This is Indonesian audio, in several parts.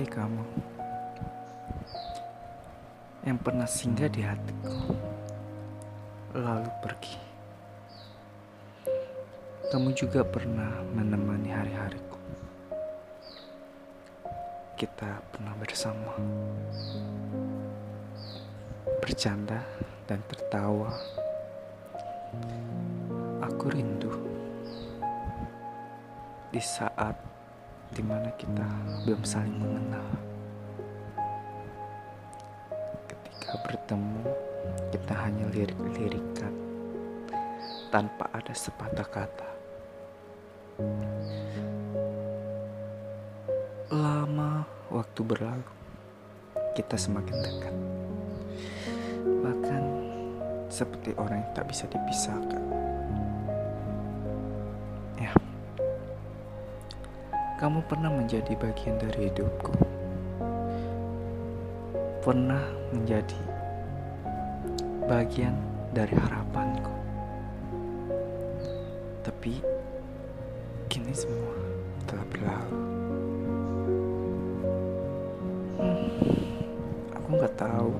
Hai kamu Yang pernah singgah di hatiku Lalu pergi. Kamu juga pernah menemani hari-hariku. Kita pernah bersama Bercanda dan tertawa. Aku rindu Di saat di mana kita belum saling mengenal. Ketika bertemu, kita hanya lirik-lirikan tanpa ada sepatah kata. Lama waktu berlalu, kita semakin dekat. Bahkan seperti orang yang tak bisa dipisahkan. Kamu pernah menjadi bagian dari hidupku. Pernah menjadi bagian dari harapanku. Tapi kini semua telah berlalu. Hmm, aku nggak tahu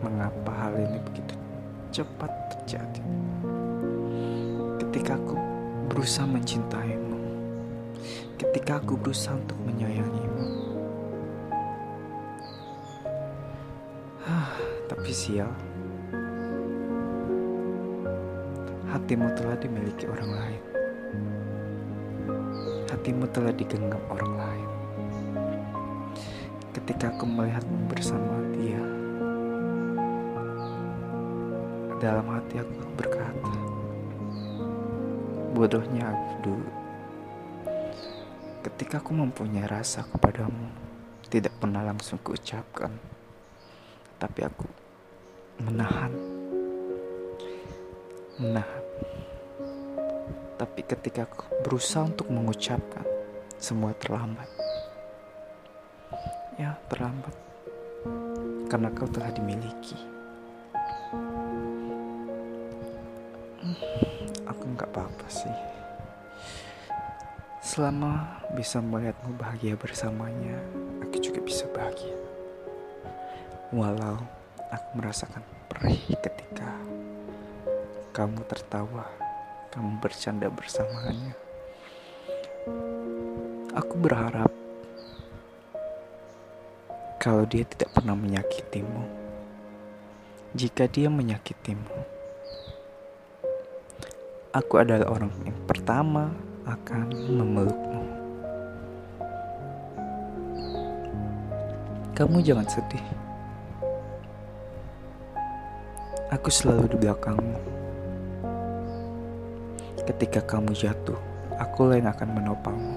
mengapa hal ini begitu cepat terjadi. Ketika aku berusaha mencintaimu, ketika aku berusaha untuk menyayangimu. Hah, tapi sial, hatimu telah dimiliki orang lain. Hatimu telah digenggam orang lain. Ketika aku melihatmu bersama dia, dalam hati aku berkata, Bodohnya dulu. Ketika aku mempunyai rasa kepadamu, tidak pernah langsung kuucapkan. Tapi aku menahan. Menahan. Tapi ketika aku berusaha untuk mengucapkan, semua terlambat. Ya, terlambat. Karena kau telah dimiliki. Hmm nggak apa-apa sih. Selama bisa melihatmu bahagia bersamanya, aku juga bisa bahagia. Walau aku merasakan perih ketika kamu tertawa, kamu bercanda bersamanya. Aku berharap kalau dia tidak pernah menyakitimu. Jika dia menyakitimu, aku adalah orang yang pertama akan memelukmu. Kamu jangan sedih. Aku selalu di belakangmu. Ketika kamu jatuh, aku yang akan menopangmu.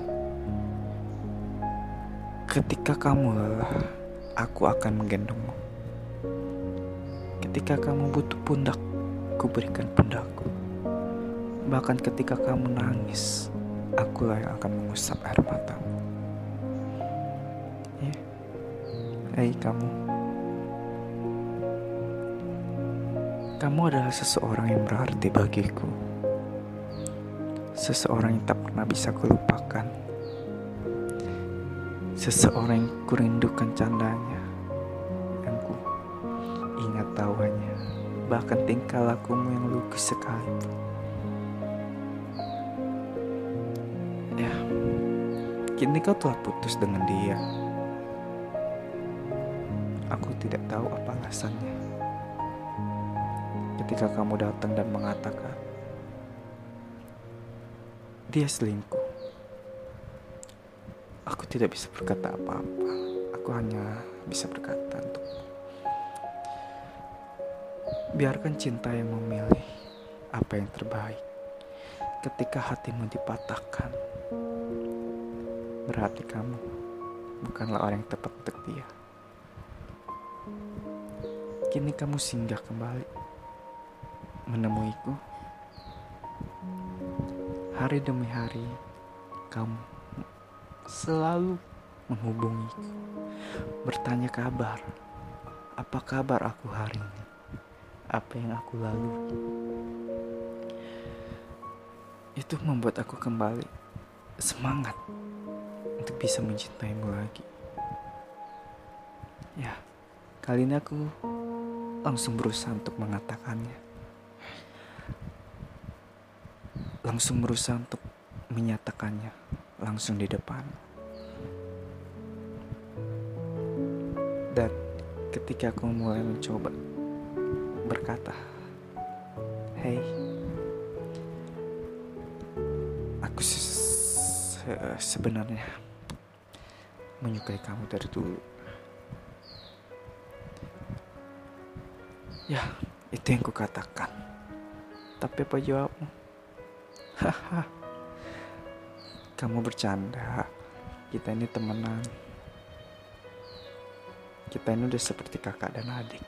Ketika kamu lelah, aku akan menggendongmu. Ketika kamu butuh pundak, ku berikan pundakku. Bahkan ketika kamu nangis, akulah yang akan mengusap air matamu. Ya, hei kamu. Kamu adalah seseorang yang berarti bagiku. Seseorang yang tak pernah bisa kulupakan. Seseorang yang kurindukan candanya. Yang ku ingat tawanya. Bahkan tingkah lakumu yang lugu sekali. Kini kau telah putus dengan dia. Aku tidak tahu apa alasannya. Ketika kamu datang dan mengatakan dia selingkuh, aku tidak bisa berkata apa-apa. Aku hanya bisa berkata untuk biarkan cinta yang memilih apa yang terbaik. Ketika hatimu dipatahkan, Berarti kamu bukanlah orang yang tepat untuk dia. Kini kamu singgah kembali menemuiku. Hari demi hari kamu selalu menghubungiku, bertanya kabar. Apa kabar aku hari ini? Apa yang aku lalui? Itu membuat aku kembali semangat untuk bisa mencintaimu lagi. Ya, kali ini aku langsung berusaha untuk mengatakannya. Langsung berusaha untuk menyatakannya langsung di depan. Dan ketika aku mulai mencoba berkata, "Hei, aku se sebenarnya menyukai kamu dari dulu." Ya, itu yang kukatakan. Tapi apa jawabmu? Haha. Kamu bercanda. Kita ini temenan. Kita ini udah seperti kakak dan adik.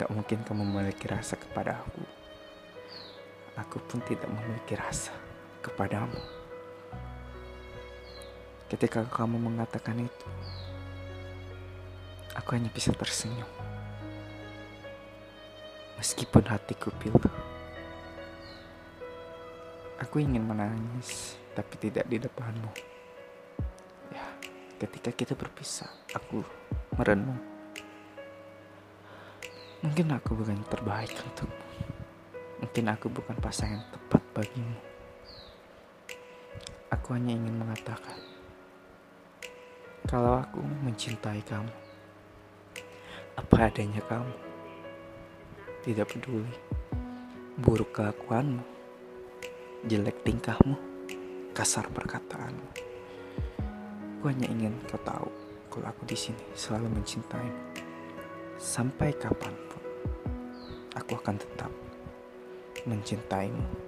Gak mungkin kamu memiliki rasa kepada aku. Aku pun tidak memiliki rasa kepadamu. Ketika kamu mengatakan itu, aku hanya bisa tersenyum meskipun hatiku pilu. Aku ingin menangis, tapi tidak di depanmu. Ya, ketika kita berpisah, aku merenung. Mungkin aku bukan terbaik untukmu. Mungkin aku bukan pasangan tepat bagimu. Aku hanya ingin mengatakan, kalau aku mencintai kamu, apa adanya kamu tidak peduli buruk kelakuanmu, jelek tingkahmu, kasar perkataanmu. Aku hanya ingin kau tahu kalau aku di sini selalu mencintaimu. Sampai kapan pun, aku akan tetap mencintaimu.